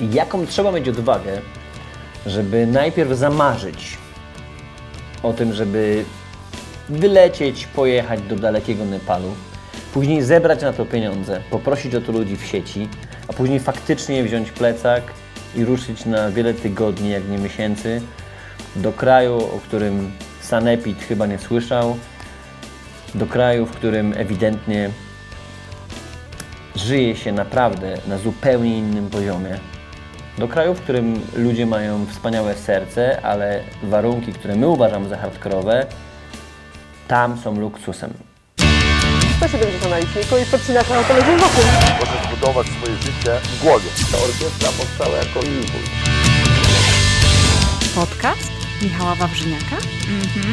jaką trzeba mieć odwagę, żeby najpierw zamarzyć o tym, żeby wylecieć, pojechać do dalekiego Nepalu, później zebrać na to pieniądze, poprosić o to ludzi w sieci, a później faktycznie wziąć plecak i ruszyć na wiele tygodni, jak nie miesięcy, do kraju, o którym Sanepid chyba nie słyszał, do kraju, w którym ewidentnie żyje się naprawdę na zupełnie innym poziomie. Do kraju, w którym ludzie mają wspaniałe serce, ale warunki, które my uważamy za hardkorowe, tam są luksusem. 170 na liczniku i podcinasz na telewizję wokół. Możesz budować swoje życie w głowie. Ta orkiestra powstała jako impuls. Podcast Michała Wawrzyniaka.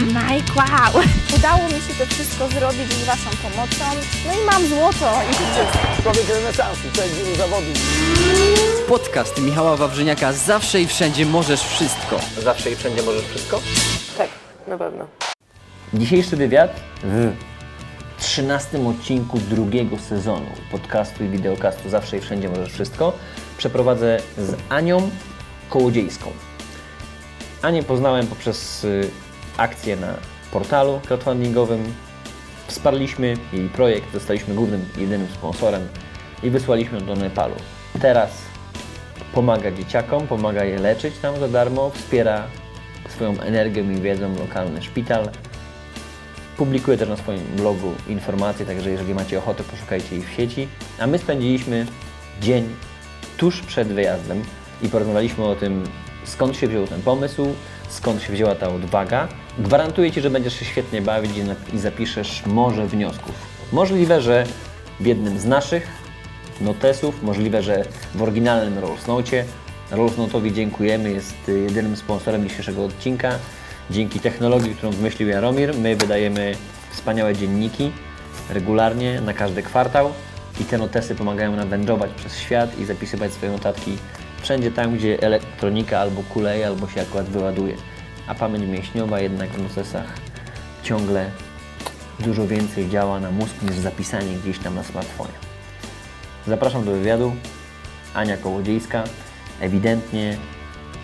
Mike, wow! Udało mi się to wszystko zrobić z Waszą pomocą. No i mam złoto i Człowiek renesansu, wielu zawodów. Podcast Michała Wawrzyniaka Zawsze i Wszędzie Możesz Wszystko. Zawsze i wszędzie możesz wszystko? Tak, na pewno. Dzisiejszy wywiad w 13 odcinku drugiego sezonu podcastu i wideokastu Zawsze i Wszędzie Możesz Wszystko przeprowadzę z Anią Kołodziejską. Anię poznałem poprzez y, akcję na portalu crowdfundingowym. Wsparliśmy jej projekt, zostaliśmy głównym, jedynym sponsorem i wysłaliśmy do Nepalu. Teraz pomaga dzieciakom, pomaga je leczyć tam za darmo, wspiera swoją energią i wiedzą lokalny szpital. Publikuję też na swoim blogu informacje, także jeżeli macie ochotę, poszukajcie ich w sieci. A my spędziliśmy dzień tuż przed wyjazdem i porozmawialiśmy o tym, skąd się wziął ten pomysł, skąd się wzięła ta odwaga. Gwarantuję Ci, że będziesz się świetnie bawić i zapiszesz morze wniosków. Możliwe, że w jednym z naszych notesów, możliwe, że w oryginalnym Rolls Note. Dziękujemy, jest y, jedynym sponsorem dzisiejszego odcinka. Dzięki technologii, którą wymyślił Jaromir, my wydajemy wspaniałe dzienniki regularnie, na każdy kwartał i te notesy pomagają nam wędrować przez świat i zapisywać swoje notatki wszędzie tam, gdzie elektronika albo kuleje, albo się akurat wyładuje. A pamięć mięśniowa jednak w notesach ciągle dużo więcej działa na mózg niż zapisanie gdzieś tam na smartfonie. Zapraszam do wywiadu. Ania Kołodziejska, ewidentnie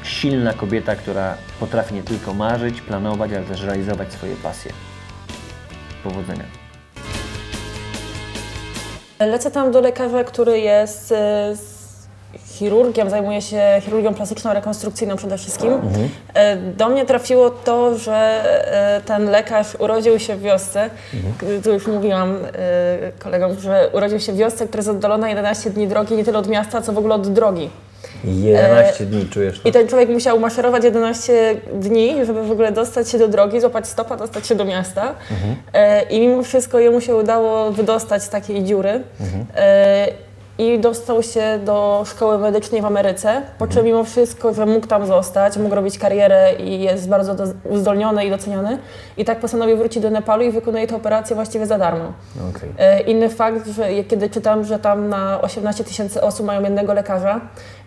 silna kobieta, która potrafi nie tylko marzyć, planować, ale też realizować swoje pasje. Powodzenia. Lecę tam do lekarza, który jest e, z chirurgiem, zajmuje się chirurgią plastyczną, rekonstrukcyjną przede wszystkim. E, Do mnie trafiło to, że e, ten lekarz urodził się w wiosce, tu już mówiłam e, kolegom, że urodził się w wiosce, która jest oddalona 11 dni drogi, nie tyle od miasta, co w ogóle od drogi. 11 dni czujesz to? I ten człowiek musiał maszerować 11 dni, żeby w ogóle dostać się do drogi, złapać stopa, dostać się do miasta. E, I mimo wszystko jemu się udało wydostać z takiej dziury. E, I dostał się do szkoły medycznej w Ameryce, po czym mimo wszystko, że mógł tam zostać, mógł robić karierę i jest bardzo do, uzdolniony i doceniony. I tak postanowił wrócić do Nepalu i wykonuje tę operację właściwie za darmo. Okej. E, Inny fakt, że kiedy czytam, że tam na 18 tysięcy osób mają jednego lekarza,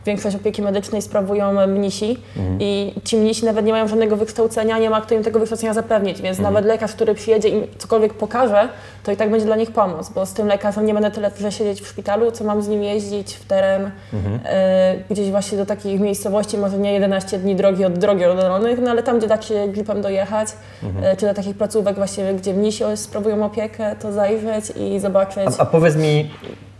większość opieki medycznej sprawują mnisi i ci mnisi nawet nie mają żadnego wykształcenia, nie ma kto im tego wykształcenia zapewnić, więc nawet lekarz, który przyjedzie i cokolwiek pokaże, to i tak będzie dla nich pomoc, bo z tym lekarzem nie będę tyle że siedzieć w szpitalu, co mam z nim jeździć w teren, e, gdzieś właśnie do takich miejscowości, może nie 11 dni drogi od drogi oddalonych, no ale tam, gdzie da się gripem dojechać, e, czy do takich placówek właśnie, gdzie mnisi sprawują opiekę, to zajrzeć i zobaczyć. A, a powiedz mi,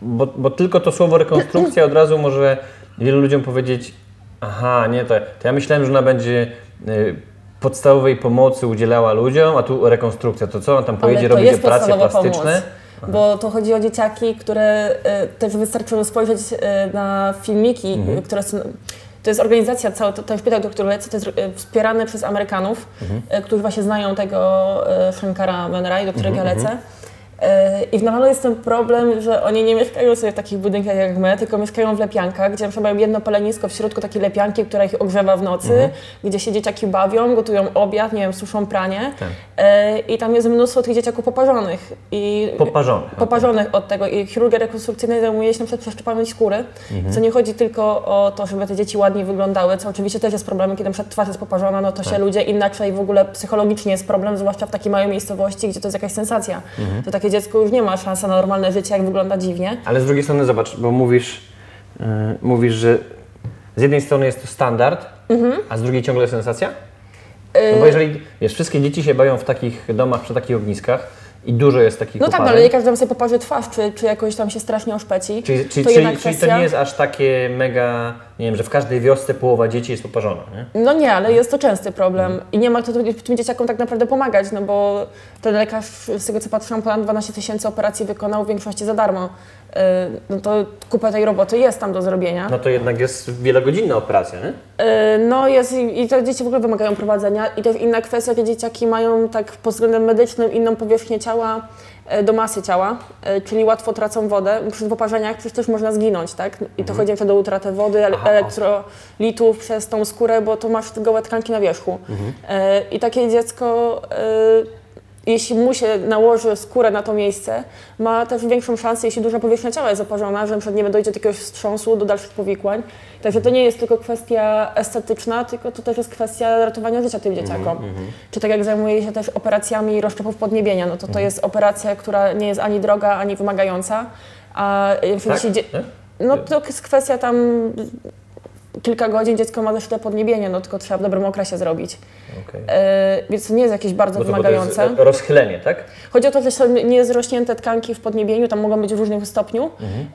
bo, bo tylko to słowo rekonstrukcja od razu może wielu ludziom powiedzieć, aha, nie, to, to ja myślałem, że ona będzie y, podstawowej pomocy udzielała ludziom, a tu rekonstrukcja, to co, on tam pojedzie robić operacje plastyczne? Pomoc, bo to chodzi o dzieciaki, które y, też wystarczyło spojrzeć y, na filmiki, Mhm. y, które są. To jest organizacja, cały ten szpital, do którego lecę, to jest y, wspierany przez Amerykanów, Mhm. y, którzy właśnie znają tego Shankara Menrai, do którego Mhm, ja lecę. Y, I w Nepalu jest ten problem, że oni nie mieszkają sobie w takich budynkach jak my, tylko mieszkają w lepiankach, gdzie na mają jedno palenisko w środku takiej lepianki, która ich ogrzewa w nocy, Mhm. gdzie się dzieciaki bawią, gotują obiad, nie wiem, suszą pranie. Tak. E, I tam jest mnóstwo tych dzieciaków poparzonych. I Poparzonych, Poparzonych od tego. I chirurgia rekonstrukcyjna zajmuje się na przykład przeszczepaniem skóry, co nie chodzi tylko o to, żeby te dzieci ładnie wyglądały, co oczywiście też jest problemem, kiedy na przykład twarz jest poparzona, no to się ludzie inaczej w ogóle psychologicznie jest problem, zwłaszcza w takiej małej miejscowości, gdzie to jest jakaś sensacja. To takie dziecko już nie ma szansy na normalne życie, jak wygląda dziwnie. Ale z drugiej strony zobacz, bo mówisz, y, mówisz, że z jednej strony jest to standard, Mhm. a z drugiej ciągle sensacja? Y, No bo jeżeli, wiesz, wszystkie dzieci się bawią w takich domach, przy takich ogniskach i dużo jest takich No tak, no, ale nie każdy tam sobie poparzy twarz, czy, czy jakoś tam się strasznie oszpeci. Czyli, czyli, to czyli, czyli to kwestia- nie jest aż takie mega, nie wiem, że w każdej wiosce połowa dzieci jest poparzona, nie? No nie, ale jest to częsty problem. Mhm. I nie ma kto tym- dzieciakom tak naprawdę pomagać, no bo ten lekarz, z tego co patrzyłam, ponad 12 tysięcy operacji wykonał w większości za darmo. Yy, No to kupa tej roboty jest tam do zrobienia. No to jednak jest wielogodzinna operacja, nie? Yy, No jest i, te dzieci w ogóle wymagają prowadzenia. I też inna kwestia, że dzieciaki mają tak pod względem medycznym inną powierzchnię ciała do masy ciała, e, czyli łatwo tracą wodę. Przy poparzeniach przecież też można zginąć, tak? I to chodzi na przykład o utratę wody, Mhm. Aha, elektrolitów przez tą skórę, bo to masz gołe tkanki na wierzchu. Mhm. E, I takie dziecko, e, jeśli mu się nałoży skórę na to miejsce, ma też większą szansę, jeśli duża powierzchnia ciała jest zaparzona, że przykład nie dojdzie do jakiegoś wstrząsu, do dalszych powikłań. Także to nie jest tylko kwestia estetyczna, tylko to też jest kwestia ratowania życia tym dzieciakom. Czy tak jak zajmuje się też operacjami rozszczepów podniebienia, no to to jest operacja, która nie jest ani droga, ani wymagająca. A jeśli Tak? Nie? no to jest kwestia tam kilka godzin, dziecko ma zeszle podniebienie, no tylko trzeba w dobrym okresie zrobić. Okej. E, więc to nie jest jakieś bardzo Bo to, bo to jest wymagające. rozchylenie, tak? Chodzi o to, że są niezrośnięte tkanki w podniebieniu, tam mogą być w różnym stopniu,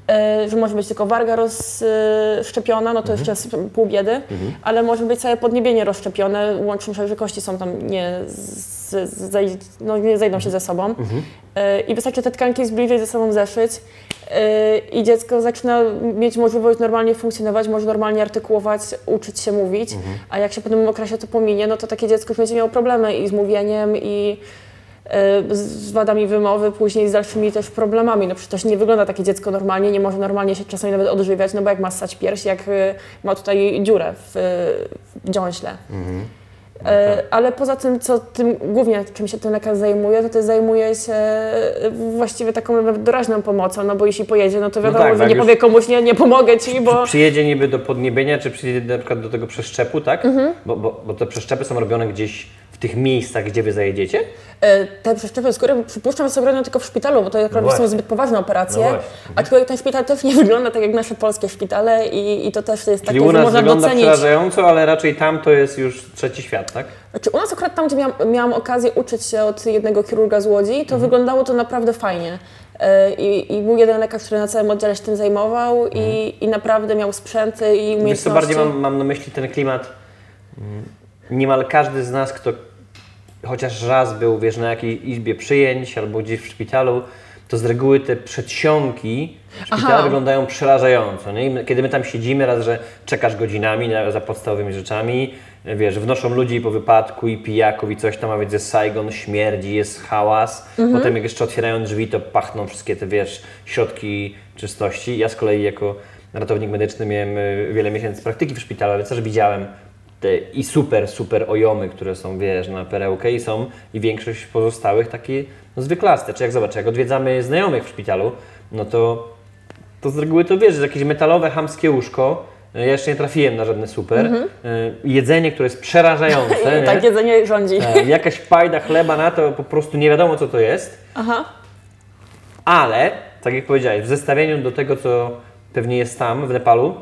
e, że może być tylko warga rozszczepiona, no to jeszcze jest pół biedy, ale może być całe podniebienie rozszczepione, łącznie że kości są tam nie, z, z, zej- no, nie zejdą się ze sobą. E, I wystarczy te tkanki zbliżej ze sobą zeszyć e, i dziecko zaczyna mieć możliwość normalnie funkcjonować, może normalnie artykułować, uczyć się mówić, a jak się po tym okresie to pominie, no to takie dziecko już będzie miało problemy i z mówieniem, i e, z wadami wymowy, później z dalszymi też problemami. No przecież nie wygląda takie dziecko normalnie, nie może normalnie się czasami nawet odżywiać, no bo jak ma ssać pierś, jak ma tutaj dziurę w, w dziąśle. E, Ale poza tym, co tym głównie czym się ten lekarz zajmuje, to też zajmuje się e, właściwie taką doraźną pomocą, no bo jeśli pojedzie, no to wiadomo, tak, że tak, nie powie komuś, nie, nie pomogę ci, bo... Przyjedzie niby do podniebienia, czy przyjedzie na przykład do tego przeszczepu, tak? Mhm. Bo, bo, bo te przeszczepy są robione gdzieś tych miejscach, gdzie wy zajedziecie? Te przeszczepy skóry przypuszczam, że są robione tylko w szpitalu, bo to akurat No są zbyt poważne operacje. No. Aczkolwiek ten szpital też nie wygląda tak jak nasze polskie szpitale i, i to też jest Czyli takie, u że nas można wygląda docenić. przerażająco, ale raczej tam to jest już trzeci świat, tak? Znaczy, u nas akurat tam, gdzie miałam, miałam okazję uczyć się od jednego chirurga z Łodzi, to Mhm. wyglądało to naprawdę fajnie. E, I, I był jeden lekarz, który na całym oddziale się tym zajmował i, i naprawdę miał sprzęty i Mhm. Wiesz umiejętności. co, bardziej mam, mam na myśli ten klimat. mm, Niemal każdy z nas, kto chociaż raz był, wiesz, na jakiejś izbie przyjęć albo gdzieś w szpitalu, to z reguły te przedsionki szpitala Aha. wyglądają przerażająco. Nie? Kiedy my tam siedzimy, raz, że czekasz godzinami na, za podstawowymi rzeczami, wiesz, wnoszą ludzi po wypadku i pijaków i coś tam, a więc jest Saigon, śmierdzi, jest hałas. Potem jak jeszcze otwierają drzwi, to pachną wszystkie te, wiesz, środki czystości. Ja z kolei jako ratownik medyczny miałem y, wiele miesięcy praktyki w szpitalu, więc też widziałem te i super, super ojomy, które są, wiesz, na perełkę i są i większość pozostałych takie no, zwyklaste. Czy jak zobacz, jak odwiedzamy znajomych w szpitalu, no to, to z reguły to wiesz, że jakieś metalowe, hamskie łóżko, ja jeszcze nie trafiłem na żadne super, y, jedzenie, które jest przerażające, tak nie? jedzenie rządzi. E, jakaś pajda chleba na to, po prostu nie wiadomo co to jest, Aha. ale, tak jak powiedziałeś, w zestawieniu do tego, co pewnie jest tam, w Nepalu,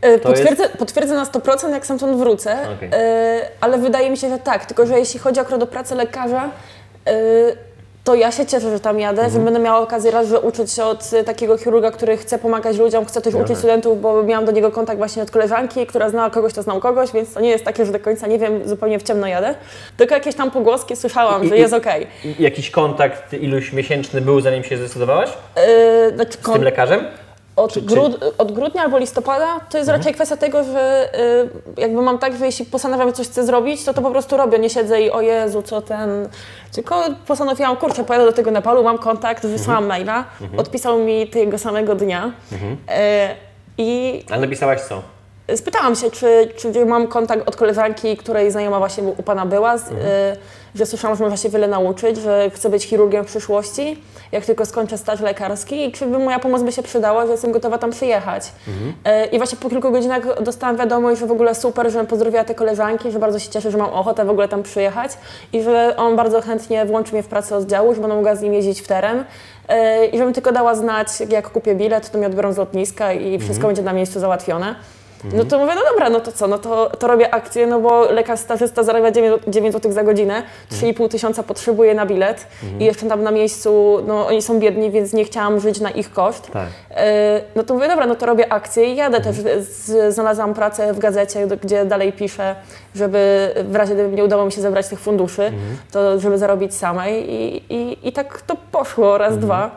E, To Potwierdzę, potwierdzę na 100%, jak stamtąd wrócę, Okej. e, ale wydaje mi się, że tak. Tylko, że jeśli chodzi akurat o pracę lekarza, e, to ja się cieszę, że tam jadę, Mhm. że będę miała okazję raz, że uczyć się od takiego chirurga, który chce pomagać ludziom, chce też uczyć studentów, bo miałam do niego kontakt właśnie od koleżanki, która znała kogoś, to znał kogoś, więc to nie jest takie, że do końca nie wiem, zupełnie w ciemno jadę. Tylko jakieś tam pogłoski słyszałam, I- że i- jest okej. jakiś kontakt iluś miesięczny był, zanim się zdecydowałaś Znaczy, z tym lekarzem? Od, Czy- grud, od grudnia albo listopada to jest raczej kwestia tego, że y, jakby mam tak, że jeśli postanawiam, coś chcę zrobić, to to po prostu robię. Nie siedzę i o Jezu, co ten. Tylko postanowiłam, kurczę, pojadę do tego Nepalu, mam kontakt, wysłałam maila, odpisał mi tego samego dnia. E, I Ale napisałaś co? Spytałam się, czy, czy mam kontakt od koleżanki, której znajoma właśnie u Pana była, z, y, że słyszałam, że można się wiele nauczyć, że chcę być chirurgiem w przyszłości, jak tylko skończę staż lekarski i czy by moja pomoc by się przydała, że jestem gotowa tam przyjechać. Y, I właśnie po kilku godzinach dostałam wiadomość, że w ogóle super, że pozdrowiła te koleżanki, że bardzo się cieszę, że mam ochotę w ogóle tam przyjechać i że on bardzo chętnie włączy mnie w pracę oddziału, że będę mogła z nim jeździć w teren. Y, I żebym tylko dała znać, jak kupię bilet, to mnie odbiorą z lotniska i wszystko będzie na miejscu załatwione. No to mówię, no dobra, no to co, no to, to robię akcję, no bo lekarz stażysta zarabia 9, 9 zł za godzinę, 3,5 tysiąca potrzebuje na bilet i jeszcze tam na miejscu, no oni są biedni, więc nie chciałam żyć na ich koszt. Tak. E, No to mówię, dobra, no to robię akcję i jadę też. Z, znalazłam pracę w gazecie, gdzie dalej piszę, żeby w razie gdyby nie udało mi się zebrać tych funduszy, to żeby zarobić samej i, i, i tak to poszło raz, dwa.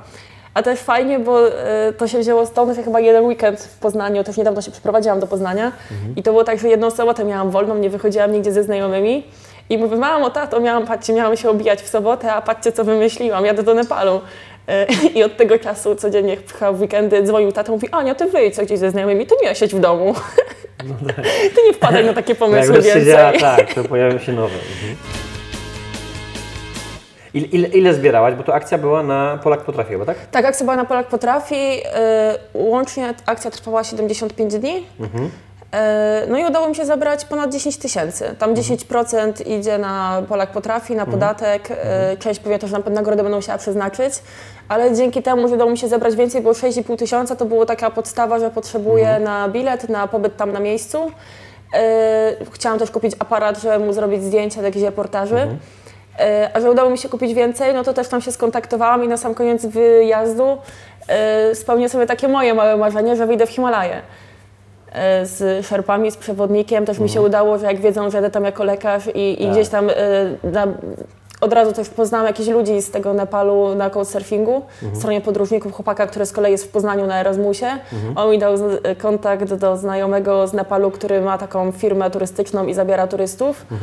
A też fajnie, bo e, to się wzięło stąd, że chyba jeden weekend w Poznaniu, też niedawno się przeprowadziłam do Poznania i to było tak, że jedną sobotę miałam wolną, nie wychodziłam nigdzie ze znajomymi i mówię, mamo, tato, miałam, patrzcie, miałam się obijać w sobotę, a patrzcie, co wymyśliłam, jadę do Nepalu. E, I od tego czasu codziennie chyba w weekendy dzwonił tata, mówi, Ania, ty wyjdź co gdzieś ze znajomymi, ty nie siedź w domu. ty nie wpadaj na takie pomysły Jak więcej. siedziała, tak, to pojawią się nowe. Mhm. Ile, ile, ile zbierałaś? Bo to akcja była na Polak Potrafi, chyba, tak? Tak, akcja była na Polak Potrafi. e, Łącznie akcja trwała 75 dni. E, No i udało mi się zabrać ponad 10 tysięcy. Tam 10% idzie na Polak Potrafi, na podatek, e, część pewnie też na nagrodę będą musiała przeznaczyć, ale dzięki temu, że udało mi się zebrać więcej, bo 6,5 tysiąca to była taka podstawa, że potrzebuję na bilet, na pobyt tam na miejscu. E, Chciałam też kupić aparat, żeby mu zrobić zdjęcia do jakichś reportaży. E, A że udało mi się kupić więcej, no to też tam się skontaktowałam i na sam koniec wyjazdu e, spełnię sobie takie moje małe marzenie, że wyjdę w Himalaje. E, Z szerpami, z przewodnikiem też mi się udało, że jak wiedzą, że jadę tam jako lekarz i, i gdzieś tam na, od razu też poznałam jakichś ludzi z tego Nepalu na couchsurfingu, w stronie podróżników, chłopaka, który z kolei jest w Poznaniu na Erasmusie. On mi dał kontakt do znajomego z Nepalu, który ma taką firmę turystyczną i zabiera turystów. E,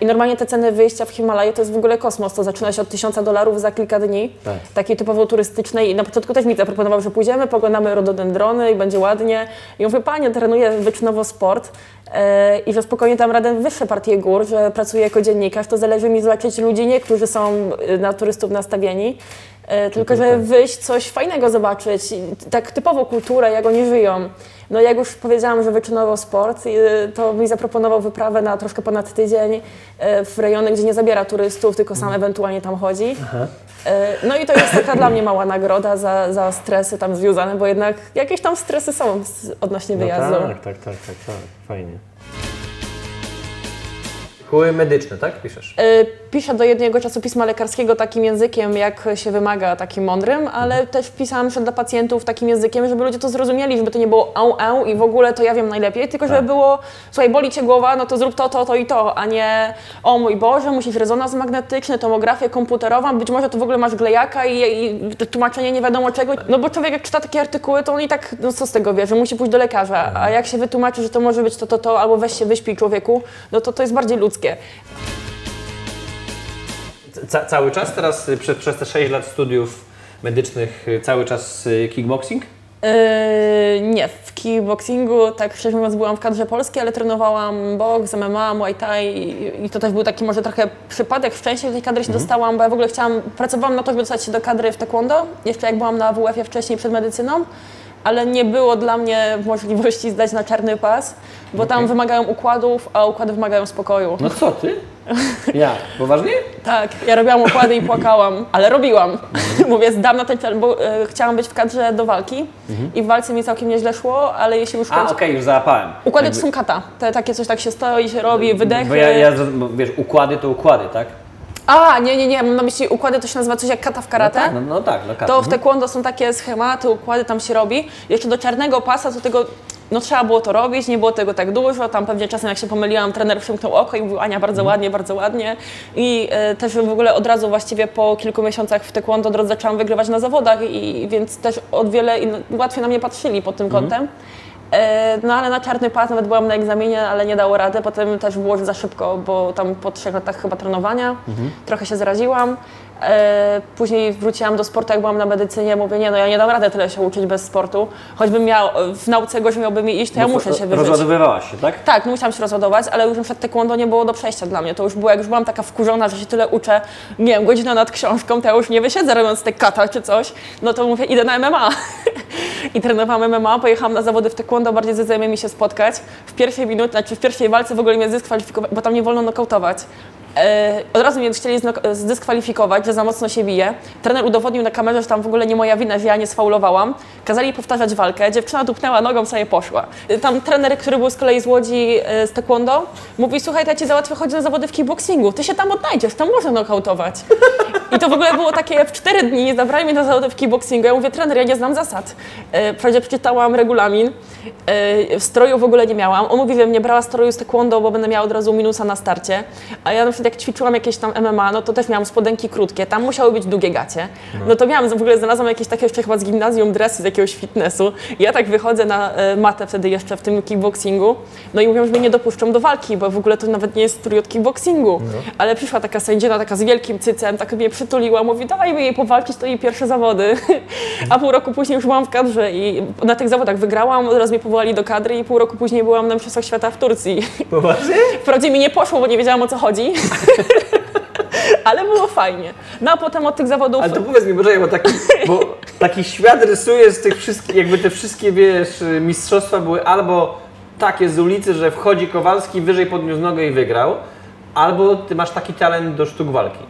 I normalnie te ceny wyjścia w Himalaje to jest w ogóle kosmos. To zaczyna się od 1000 dolarów za kilka dni. Tak. Takiej typowo turystycznej. I na początku też mi zaproponował, że pójdziemy, poglądamy rododendrony i będzie ładnie. I mówię, panie, trenuję wyczynowo sport e, i że spokojnie tam radę wyższe partie gór, że pracuję jako dziennikarz, to zależy mi zobaczyć ludzi, nie którzy są e, na turystów nastawieni, tylko że wyjść, coś fajnego zobaczyć. Tak typowo kulturę, jak oni żyją. No jak już powiedziałam, że wyczynowo sport, y, to mi zaproponował wyprawę na troszkę ponad tydzień y, w rejony, gdzie nie zabiera turystów, tylko sam ewentualnie tam chodzi. Y, No i to jest taka dla mnie mała nagroda za, za stresy tam związane, bo jednak jakieś tam stresy są odnośnie wyjazdu. No tak, tak, tak, tak, tak, fajnie. Szkoły medyczne, tak? Piszesz? Y, Piszę do jednego czasopisma lekarskiego takim językiem, jak się wymaga, takim mądrym, ale też pisałam że dla pacjentów takim językiem, żeby ludzie to zrozumieli, żeby to nie było au, au i w ogóle to ja wiem najlepiej, tylko żeby było, słuchaj, boli Cię głowa, no to zrób to, to, to i to, a nie o mój Boże, musisz rezonans magnetyczny, tomografię komputerową, być może to w ogóle masz glejaka i, i tłumaczenie nie wiadomo czego, no bo człowiek jak czyta takie artykuły, to on i tak, no co z tego wie, że musi pójść do lekarza, a jak się wytłumaczy, że to może być to, to, to, albo weź się wyśpij człowieku, no to to jest bardziej ludzkie. Ca- cały czas teraz, y, przez, przez te 6 lat studiów medycznych, y, cały czas y, kickboxing? Yy, nie, w kickboxingu, tak szczerze mówiąc, byłam w kadrze polskiej, ale trenowałam boks, MMA, muay thai i, i to też był taki może trochę przypadek, szczęście do tej kadry się dostałam, bo ja w ogóle chciałam, pracowałam na to, żeby dostać się do kadry w taekwondo, jeszcze jak byłam na WF-ie wcześniej przed medycyną, ale nie było dla mnie możliwości zdać na czarny pas, bo tam wymagają układów, a układy wymagają spokoju. No co ty? Ja, poważnie? Tak, ja robiłam układy i płakałam, ale robiłam. Mówię, zdam na ten bo e, chciałam być w kadrze do walki i w walce mi całkiem nieźle szło, ale jeśli już A, okej, już załapałem. Układy to są kata. Te, takie coś tak się stoi, się robi, wydechy. Bo ja, ja, bo wiesz, układy to układy, tak? A, nie, nie, nie, mam na myśli układy to się nazywa coś jak kata w karate. Tak, no, no tak, no To w taekwondo są takie schematy, układy tam się robi. Jeszcze do czarnego pasa to tego, no trzeba było to robić, nie było tego tak dużo. Tam pewnie czasem jak się pomyliłam, trener przymknął oko i mówił Ania bardzo ładnie, bardzo ładnie. I e, też w ogóle od razu właściwie po kilku miesiącach w taekwondo od razu zaczęłam wygrywać na zawodach i więc też od wiele in, łatwiej na mnie patrzyli pod tym kątem. E, No ale na czarny pas nawet byłam na egzaminie, ale nie dało rady. Potem też było za szybko, bo tam po trzech latach chyba trenowania trochę się zaraziłam. E, Później wróciłam do sportu, jak byłam na medycynie, mówię, nie no ja nie dam rady tyle się uczyć bez sportu. Choćbym miał, w nauce gorzej miałby mi iść, to ja muszę się wyżyć. Rozładowywałaś się, tak? Tak, no musiałam się rozładować, ale już przykład taekwondo nie było do przejścia dla mnie. To już było, jak już byłam taka wkurzona, że się tyle uczę, nie wiem, godzina nad książką, to ja już nie wysiedzę robiąc te kata czy coś, no to mówię, idę na MMA. I trenowałam MMA, pojechałam na zawody w taekwondo, bardziej ze znajomymi się spotkać. W pierwszej minucie, znaczy w pierwszej walce w ogóle mnie zdyskwalifikowali, bo tam nie wolno nokautować. E, od razu mnie chcieli zdyskwalifikować, że za mocno się bije. Trener udowodnił na kamerze, że tam w ogóle nie moja wina, że ja nie sfaulowałam. Kazali powtarzać walkę, dziewczyna tupnęła nogą, sobie poszła. Tam trener, który był z kolei z Łodzi e, z taekwondo, mówi, słuchaj, ja ci załatwię chodzić na zawody w kickboxingu, ty się tam odnajdziesz, tam można nokautować. I to w ogóle było takie w cztery dni, zabrali mnie na zawody w kickboxingu. Ja mówię, trener, ja nie znam zasad. E, Wprawdzie przeczytałam regulamin, e, stroju w ogóle nie miałam. On mówi, że mnie brała stroju z taekwondo, bo będę miała od razu minusa na starcie. A ja na przykład jak ćwiczyłam jakieś tam MMA, no to też miałam spodenki krótkie, tam musiały być długie gacie. No to miałam, w ogóle znalazłam jakieś takie jeszcze chyba z gimnazjum dresy z jakiegoś fitnessu. I ja tak wychodzę na e, matę wtedy jeszcze w tym kickboxingu, no i mówią, że mnie nie dopuszczą do walki, bo w ogóle to nawet nie jest strój od kickboxingu. Ale przyszła taka sędzina, taka z wielkim cycem, tak mnie przytuliła, mówi, dajmy jej powalczyć, to jej pierwsze zawody. A pół roku później już byłam w kadrze i na tych zawodach wygrałam, od razu mnie powołali do kadry i pół roku później byłam na Mistrzostwach Świata w Turcji. Poważnie? Wprawdzie mi nie poszło, bo nie wiedziałam o co chodzi. Ale było fajnie. No a potem od tych zawodów... Ale to powiedz mi, poczekaj, bo taki, bo taki świat rysuje z tych wszystkich, jakby te wszystkie, wiesz, mistrzostwa były albo takie z ulicy, że wchodzi Kowalski, wyżej podniósł nogę i wygrał, albo ty masz taki talent do sztuk walki,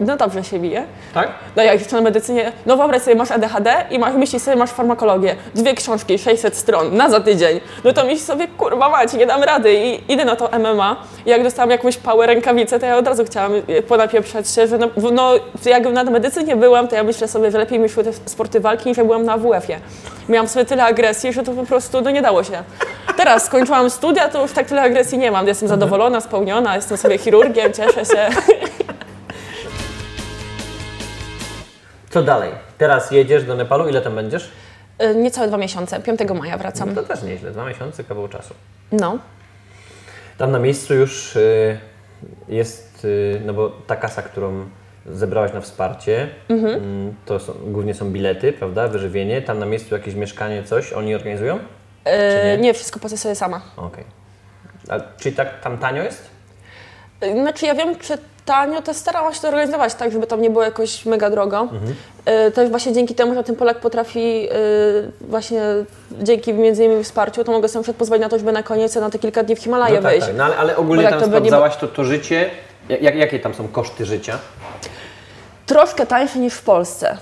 No dobrze się bije. tak? No jak jeszcze na medycynie, no wyobraź sobie, masz ADHD i masz, myślisz sobie, masz farmakologię, dwie książki, 600 stron, na za tydzień. No to myślisz sobie, kurwa mać, nie dam rady i idę na to MMA. I jak dostałam jakąś pałę rękawicę, to ja od razu chciałam e, ponapieprzać się, że no, no jak na medycynie byłam, to ja myślę sobie, że lepiej mi szły te sporty walki niż jak byłam na AWF-ie. Miałam sobie tyle agresji, że to po prostu no, nie dało się. Teraz skończyłam studia, to już tak tyle agresji nie mam. Jestem zadowolona, spełniona, jestem sobie chirurgiem, cieszę się. Co dalej? Teraz jedziesz do Nepalu, ile tam będziesz? E, Niecałe dwa miesiące, 5 maja wracam. No to też nieźle, dwa miesiące, kawał czasu. No. Tam na miejscu już y, jest, y, no bo ta kasa, którą zebrałaś na wsparcie, mm, to są, głównie są bilety, prawda, wyżywienie, tam na miejscu jakieś mieszkanie, coś oni organizują? E, nie? nie? wszystko płacę sobie sama. Okej. A Czyli tak tam tanio jest? E, Znaczy ja wiem, czy tanio, to starałam się to organizować tak, żeby tam nie było jakoś mega drogo. E, Też właśnie dzięki temu, że ten Polak potrafi e, właśnie dzięki między innymi wsparciu, to mogę sobie pozwolić na to, żeby na koniec na te kilka dni w Himalaje no tak, wyjść. tak. No ale, ale ogólnie tak tam to sprawdzałaś to, to życie, jak, jakie tam są koszty życia? Troszkę tańsze niż w Polsce.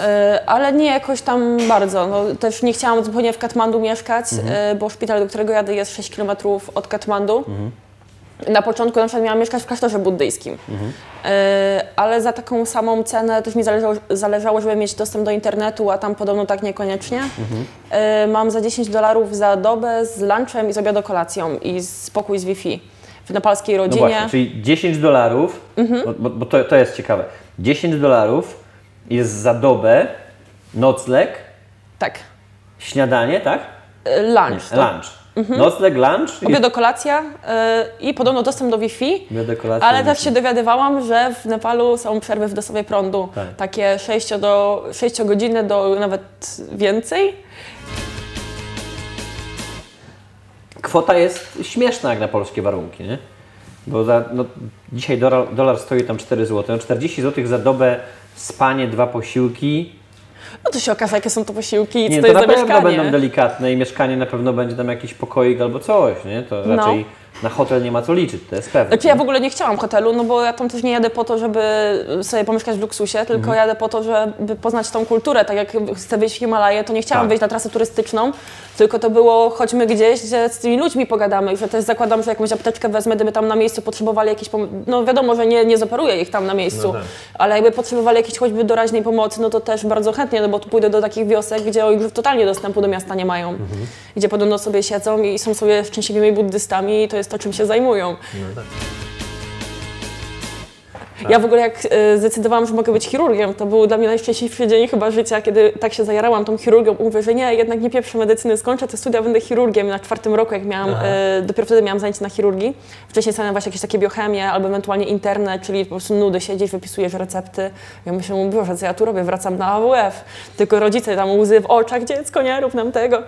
E, Ale nie jakoś tam bardzo. No, też nie chciałam zupełnie w Katmandu mieszkać, e, bo szpital, do którego jadę jest 6 km od Katmandu. Na początku na przykład miałam mieszkać w klasztorze buddyjskim, E, ale za taką samą cenę też mi zależało, zależało, żeby mieć dostęp do internetu, a tam podobno tak niekoniecznie. E, Mam za 10 dolarów za dobę z lunchem i z obiadokolacją i spokój z Wi-Fi w nepalskiej No rodzinie. właśnie, czyli 10 dolarów, bo, bo, bo to, to jest ciekawe, 10 dolarów jest za dobę, nocleg, Tak, śniadanie, tak? E, lunch. to- Lunch. Nocleg, lunch i Obiadokolacja y, i podobno dostęp do Wi-Fi. Obiadokolacja Ale też się dowiadywałam, że w Nepalu są przerwy w dostawie prądu. Tak. Takie 6 do 6 godziny do nawet więcej. kwota jest śmieszna jak na polskie warunki, nie? Bo za, no, dzisiaj dolar, dolar stoi tam 4 zł, no 40 zł za dobę, spanie, dwa posiłki. No to się okaże, jakie są to posiłki i co Nie, to to jest na pewno mieszkanie. będą delikatne i mieszkanie na pewno będzie tam jakiś pokoik albo coś, nie? To raczej na hotel nie ma co liczyć, to jest pewne. Znaczy ja w ogóle nie chciałam hotelu, no bo ja tam też nie jadę po to, żeby sobie pomieszkać w luksusie, tylko Mhm. jadę po to, żeby poznać tą kulturę. Tak jak chcę wyjść w Himalaje, to nie chciałam Tak. wyjść na trasę turystyczną, tylko to było chodźmy gdzieś, gdzie z tymi ludźmi pogadamy, że też zakładam, że jakąś apteczkę wezmę, gdyby tam na miejscu potrzebowali jakieś pom- No wiadomo, że nie, nie zoperuję ich tam na miejscu, No tak. ale jakby potrzebowali jakiejś choćby doraźnej pomocy, no to też bardzo chętnie, no bo tu pójdę do takich wiosek, gdzie oni już totalnie dostępu do miasta nie mają, Mhm. gdzie podobno sobie siedzą i są sobie szczęśliwymi buddystami i to jest to, czym się zajmują. No tak. Ja w ogóle jak e, zdecydowałam, że mogę być chirurgiem, to był dla mnie najszczęśliwszy dzień chyba życia, kiedy tak się zajarałam tą chirurgią. Mówię, że nie, jednak nie pierwsze medycyny skończę, te studia będę chirurgiem. Na czwartym roku, jak miałam, e, dopiero wtedy miałam zajęcie na chirurgii. Wcześniej sobie właśnie jakieś takie biochemię albo ewentualnie interne, czyli po prostu nudy siedzieć, wypisujesz recepty. Ja myślę, Boże, co ja tu robię, wracam na AWF. Tylko rodzice tam łzy w oczach, dziecko, nie rób nam tego.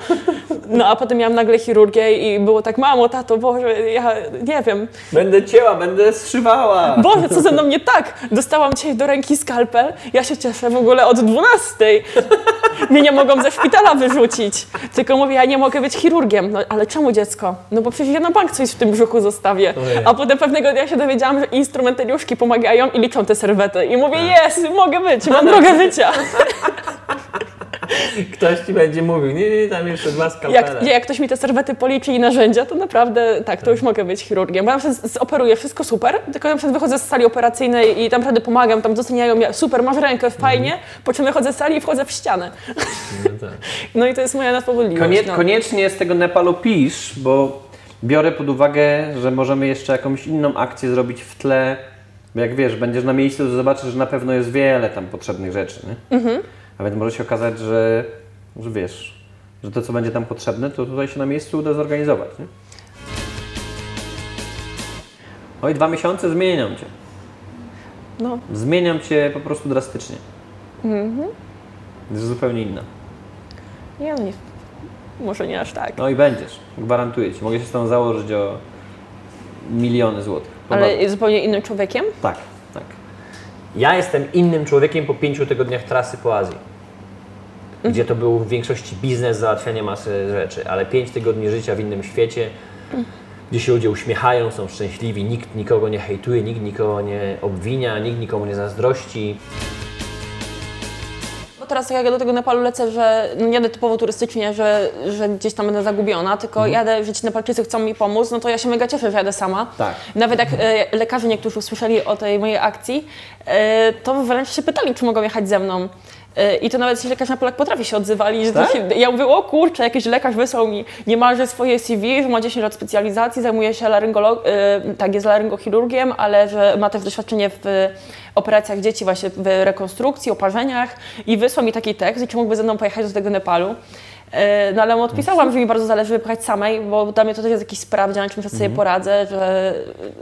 No a potem miałam nagle chirurgię i było tak, mamo, tato, Boże, ja nie wiem, Będę cięła, będę zszywała. Boże, co ze mną nie tak, dostałam dzisiaj do ręki skalpel, ja się cieszę w ogóle od 12. Mnie nie mogą ze szpitala wyrzucić. Tylko mówię, ja nie mogę być chirurgiem. No ale czemu dziecko? No bo przecież ja na bank coś w tym brzuchu zostawię. Ojej. A potem pewnego dnia się dowiedziałam, że instrumentariuszki pomagają i liczą te serwety. I mówię, Tak. jest, mogę być, mam drogę życia. Ktoś ci będzie mówił, nie, nie, tam jeszcze dwa skalpele. Jak, nie, jak ktoś mi te serwety policzy i narzędzia, to naprawdę tak, to już mogę być chirurgiem. Bo ja zoperuję wszystko super, tylko na przykład wychodzę z sali operacyjnej i tam naprawdę pomagam, tam doceniają mnie, super, masz rękę, fajnie, po czym wychodzę z sali i wchodzę w ścianę. No tak. No i to jest moja nadpobudliwość. Konie, no. Koniecznie z tego Nepalu pisz, bo biorę pod uwagę, że możemy jeszcze jakąś inną akcję zrobić w tle. Bo jak wiesz, będziesz na miejscu, to zobaczysz, że na pewno jest wiele tam potrzebnych rzeczy. Nie? Mhm. A więc może się okazać, że, że wiesz, że to, co będzie tam potrzebne, to tutaj się na miejscu uda zorganizować. Nie? Oj, dwa miesiące zmieniam cię. No. Zmieniam cię po prostu drastycznie. Mhm. Jest zupełnie inna. Nie, no nie. Może nie aż tak. No i będziesz, gwarantuję ci. Mogę się z tą założyć o miliony złotych. Ale jest zupełnie innym człowiekiem? Tak. Ja jestem innym człowiekiem po pięciu tygodniach trasy po Azji. Gdzie to był w większości biznes, załatwianie masy rzeczy, ale pięć tygodni życia w innym świecie, gdzie się ludzie uśmiechają, są szczęśliwi, nikt nikogo nie hejtuje, nikt nikogo nie obwinia, nikt nikomu nie zazdrości. Teraz jak ja do tego Nepalu lecę, że no nie jadę typowo turystycznie, że, że gdzieś tam będę zagubiona, tylko jadę, że ci Nepalczycy chcą mi pomóc, no to ja się mega cieszę, że jadę sama. Tak. Nawet jak e, lekarze niektórzy usłyszeli o tej mojej akcji, e, to wręcz się pytali, czy mogą jechać ze mną. E, I to nawet ci lekarze na Polak potrafi się odzywali, że Tak? się, ja mówię, o kurczę, jakiś lekarz wysłał mi niemalże swoje CV, że ma 10 lat specjalizacji, zajmuje się laryngolog- e, tak, jest laryngochirurgiem, ale że ma też doświadczenie w operacjach dzieci, właśnie w rekonstrukcji, oparzeniach i wysłał mi taki tekst, i czy mógłby ze mną pojechać do tego Nepalu. E, No ale mu odpisałam, że mi bardzo zależy wypchać samej, bo dla mnie to też jest jakiś sprawdzian, czym ja sobie poradzę, że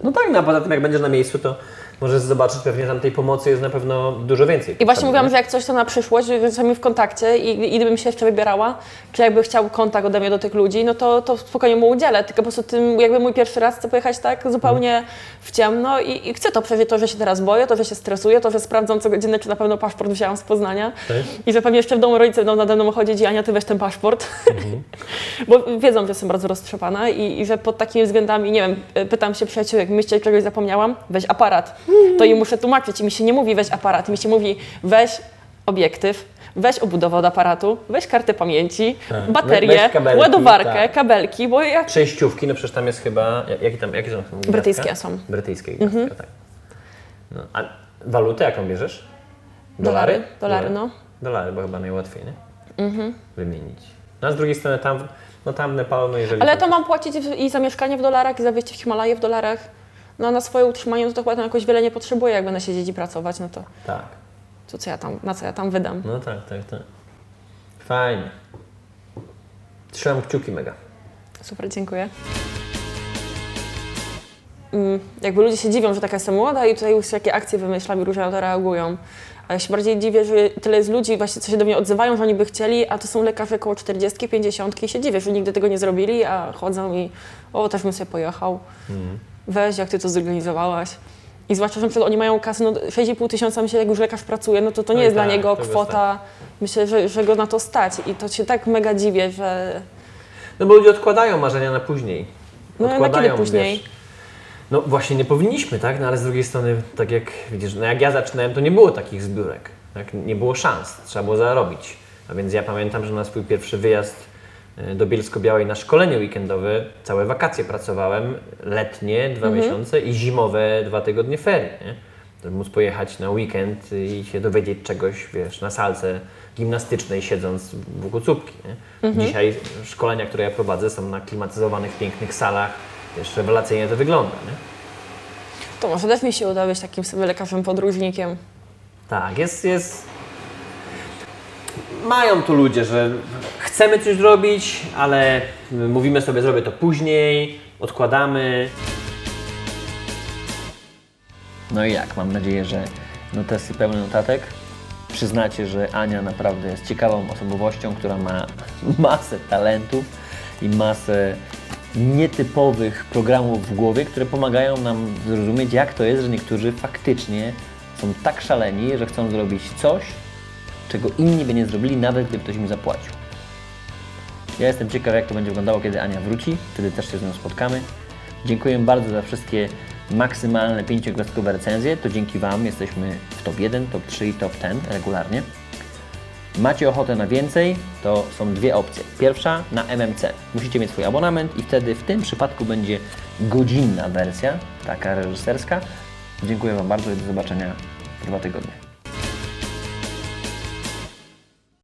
No tak, no a poza tym jak będziesz na miejscu, to możesz zobaczyć, pewnie tam tej pomocy jest na pewno dużo więcej. I właśnie mówiłam, że jak coś to na przyszłość, jesteśmy w kontakcie i, i gdybym się jeszcze wybierała, czy jakby chciał kontakt ode mnie do tych ludzi, no to, to spokojnie mu udzielę. Tylko po prostu tym, jakby mój pierwszy raz chcę pojechać tak zupełnie w ciemno i, i chcę to przeżyć, to, że się teraz boję, to, że się stresuję, to, że sprawdzam co godzinę, czy na pewno paszport wzięłam z Poznania i że pewnie jeszcze w domu rodzice będą nade mną chodzić i Ania, ty weź ten paszport. Bo wiedzą, że jestem bardzo roztrzepana i, i że pod takimi względami, nie wiem, pytam się przyjaciółek, myślcie, czegoś zapomniałam, weź aparat. To im muszę tłumaczyć i mi się nie mówi weź aparat, mi się mówi weź obiektyw, weź obudowę od aparatu, weź kartę pamięci, Tak. baterię, Weź kabelki, ładowarkę, tak. kabelki, bo jak... Przejściówki, no przecież tam jest chyba, jak- jakie tam, jakie są? gwiazdka? Brytyjskie są. Brytyjskie gwiazdka, tak. No, a walutę jaką bierzesz? Dolary? Dolary, no. Dolary, bo chyba najłatwiej, nie? Wymienić. No a z drugiej strony tam, no tam w Nepalu, no jeżeli... Ale to mam płacić i za mieszkanie w dolarach, i za wyjście w Himalaje w dolarach. No a na swoje utrzymanie to, to chyba tam jakoś wiele nie potrzebuję, jak będę siedzieć i pracować, no to, Tak, to co ja tam, na co ja tam wydam. no tak, tak, tak. Fajnie. Trzymam kciuki mega. Super, dziękuję. Mm, Jakby ludzie się dziwią, że taka jestem młoda i tutaj już jakie akcje wymyślam i różnie na to reagują. A ja się bardziej dziwię, że tyle jest ludzi właśnie, co się do mnie odzywają, że oni by chcieli, a to są lekarze około 40, 50 i się dziwię, że nigdy tego nie zrobili, a chodzą i o, też bym sobie pojechał. Weź, jak ty to zorganizowałaś. I zwłaszcza, że na przykład oni mają kasę, no 6,5 tysiąca, myślę, jak już lekarz pracuje, no to to nie No i jest dla tak, niego to kwota, myślę, że, że go na to stać. I to się tak mega dziwię, że No bo ludzie odkładają marzenia na później. No, na odkładają, kiedy później? No właśnie nie powinniśmy, tak? No ale z drugiej strony, tak jak widzisz, no jak ja zaczynałem, to nie było takich zbiórek. Tak? Nie było szans, trzeba było zarobić. A więc ja pamiętam, że na swój pierwszy wyjazd do Bielsko-Białej na szkolenie weekendowe, całe wakacje pracowałem, letnie dwa Mhm. miesiące i zimowe dwa tygodnie ferii, nie? Żeby móc pojechać na weekend i się dowiedzieć czegoś, wiesz, na salce gimnastycznej, siedząc wokół cupki. Mhm. Dzisiaj szkolenia, które ja prowadzę, są na klimatyzowanych, pięknych salach. Wiesz, rewelacyjnie to wygląda. Nie? to może też mi się uda być takim sobie lekarzem podróżnikiem. Tak, jest, jest. Mają tu ludzie, że chcemy coś zrobić, ale mówimy sobie, zrobię to później, odkładamy. No i jak? Mam nadzieję, że notesy pełne notatek. Przyznacie, że Ania naprawdę jest ciekawą osobowością, która ma masę talentów i masę nietypowych programów w głowie, które pomagają nam zrozumieć, jak to jest, że niektórzy faktycznie są tak szaleni, że chcą zrobić coś, czego inni by nie zrobili, nawet gdyby ktoś im zapłacił. Ja jestem ciekaw, jak to będzie wyglądało, kiedy Ania wróci. Wtedy też się z nią spotkamy. Dziękuję bardzo za wszystkie maksymalne pięciogwiazdkowe recenzje. To dzięki Wam jesteśmy w top 1, top 3 i top 10 regularnie. Macie ochotę na więcej, to są dwie opcje. Pierwsza na MMC. Musicie mieć swój abonament i wtedy w tym przypadku będzie godzinna wersja, taka reżyserska. Dziękuję Wam bardzo i do zobaczenia w dwa tygodnie.